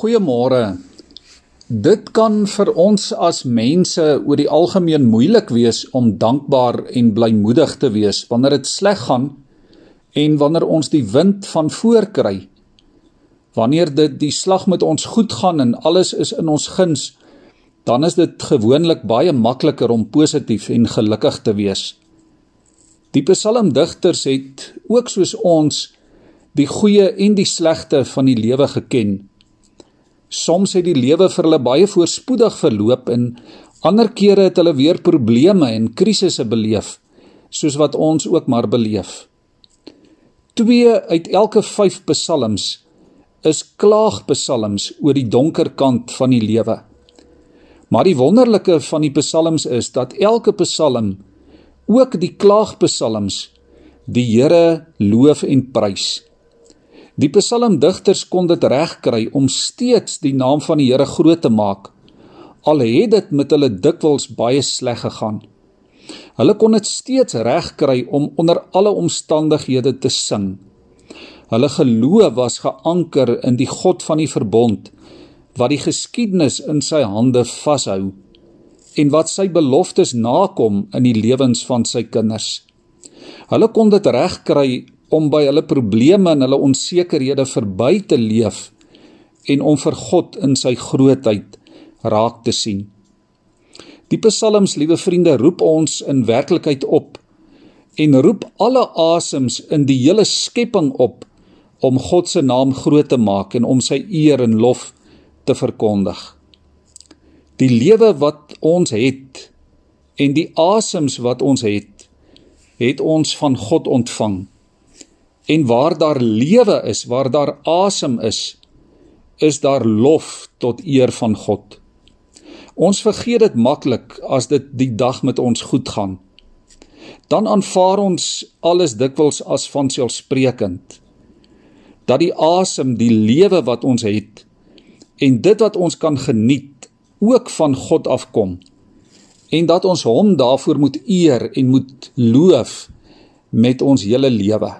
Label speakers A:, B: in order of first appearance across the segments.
A: Goeiemôre. Dit kan vir ons as mense oor die algemeen moeilik wees om dankbaar en blymoedig te wees wanneer dit sleg gaan en wanneer ons die wind van voor kry. Wanneer dit die slag met ons goed gaan en alles is in ons guns, dan is dit gewoonlik baie makliker om positief en gelukkig te wees. Die psalmdigters het ook soos ons die goeie en die slegte van die lewe geken. Soms het die lewe vir hulle baie voorspoedig verloop en ander kere het hulle weer probleme en krisisse beleef, soos wat ons ook maar beleef. 2 uit elke 5 psalms is klaagpsalms oor die donker kant van die lewe. Maar die wonderlike van die psalms is dat elke psalm, ook die klaagpsalms, die Here loof en prys. Die psalmdigters kon dit regkry om steeds die naam van die Here groot te maak al het dit met hulle dikwels baie sleg gegaan. Hulle kon dit steeds regkry om onder alle omstandighede te sing. Hulle geloof was geanker in die God van die verbond wat die geskiedenis in sy hande vashou en wat sy beloftes nakom in die lewens van sy kinders. Hulle kon dit regkry om by hulle probleme en hulle onsekerhede verby te leef en om vir God in sy grootheid raak te sien. Die psalms, liewe vriende, roep ons in werklikheid op en roep alle asems in die hele skepping op om God se naam groot te maak en om sy eer en lof te verkondig. Die lewe wat ons het en die asems wat ons het, het ons van God ontvang. En waar daar lewe is, waar daar asem is, is daar lof tot eer van God. Ons vergeet dit maklik as dit die dag met ons goed gaan. Dan aanvaar ons alles dikwels as vanselfsprekend. Dat die asem, die lewe wat ons het en dit wat ons kan geniet, ook van God afkom en dat ons hom daarvoor moet eer en moet loof met ons hele lewe.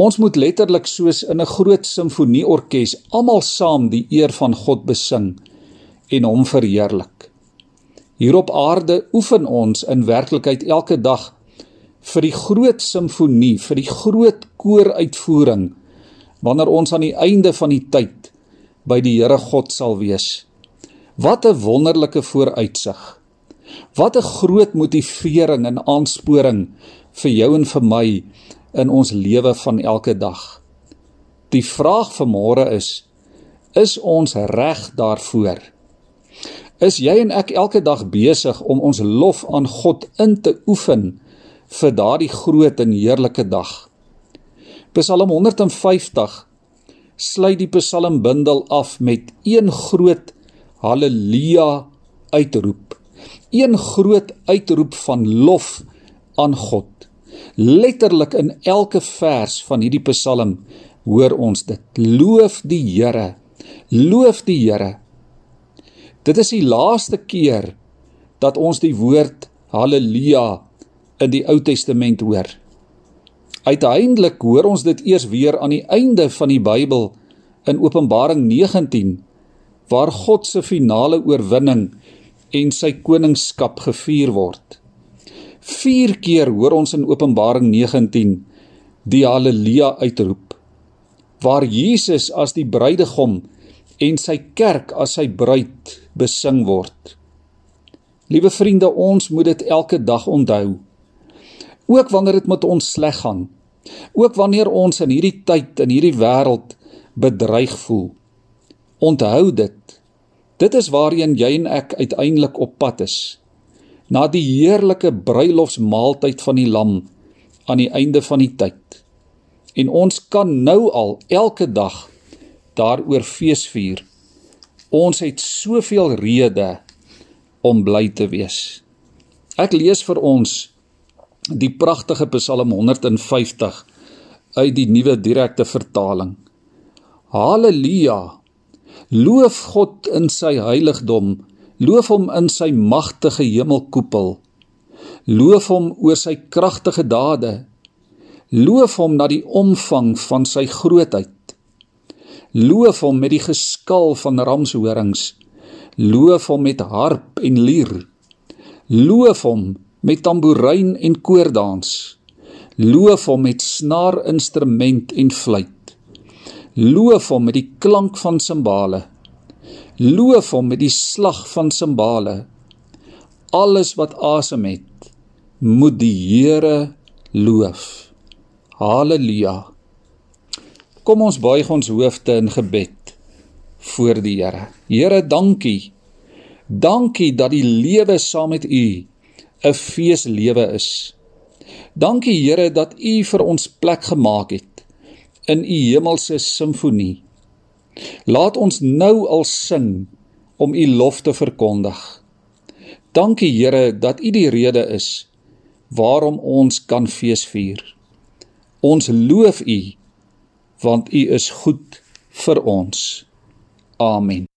A: Ons moet letterlik soos in 'n groot simfonieorkes almal saam die eer van God besing en hom verheerlik. Hier op aarde oefen ons in werklikheid elke dag vir die groot simfonie, vir die groot kooruitvoering wanneer ons aan die einde van die tyd by die Here God sal wees. Wat 'n wonderlike vooruitsig. Wat 'n groot motivering en aansporing vir jou en vir my in ons lewe van elke dag. Die vraag vir môre is: is ons reg daarvoor? Is jy en ek elke dag besig om ons lof aan God in te oefen vir daardie groot en heerlike dag? Psalm 150 sluit die psalmbundel af met een groot haleluja uitroep. Een groot uitroep van lof aan God. Letterlik in elke vers van hierdie Psalm hoor ons dit. Loof die Here. Loof die Here. Dit is die laaste keer dat ons die woord haleluja in die Ou Testament hoor. Uiteindelik hoor ons dit eers weer aan die einde van die Bybel in Openbaring 19 waar God se finale oorwinning en sy koningskap gevier word. 4 keer hoor ons in Openbaring 19 die haleluja uitroep waar Jesus as die bruidegom en sy kerk as sy bruid besing word. Liewe vriende, ons moet dit elke dag onthou. Ook wanneer dit met ons sleg gaan. Ook wanneer ons in hierdie tyd in hierdie wêreld bedreig voel. Onthou dit. Dit is waarheen jy en ek uiteindelik op pad is na die heerlike bruilofsmaaltyd van die lam aan die einde van die tyd. En ons kan nou al elke dag daaroor feesvier. Ons het soveel redes om bly te wees. Ek lees vir ons die pragtige Psalm 150 uit die nuwe direkte vertaling. Halleluja! Loof God in sy heiligdom Loof hom in sy magtige hemelkoepel. Loof hom oor sy kragtige dade. Loof hom na die omvang van sy grootheid. Loof hom met die geskal van ramshorings. Loof hom met harp en lier. Loof hom met tamboerijn en koordans. Loof hom met snaarinstrument en fluit. Loof hom met die klank van simbale. Loof hom met die slag van simbale. Alles wat asem het, moet die Here loof. Halleluja. Kom ons buig ons hoofde in gebed voor die Here. Here, dankie. Dankie dat die lewe saam met U 'n feeslewe is. Dankie Here dat U vir ons plek gemaak het in U hemelse simfonie. Laat ons nou al sing om U lof te verkondig. Dankie Here dat U die rede is waarom ons kan feesvier. Ons loof U want U is goed vir ons. Amen.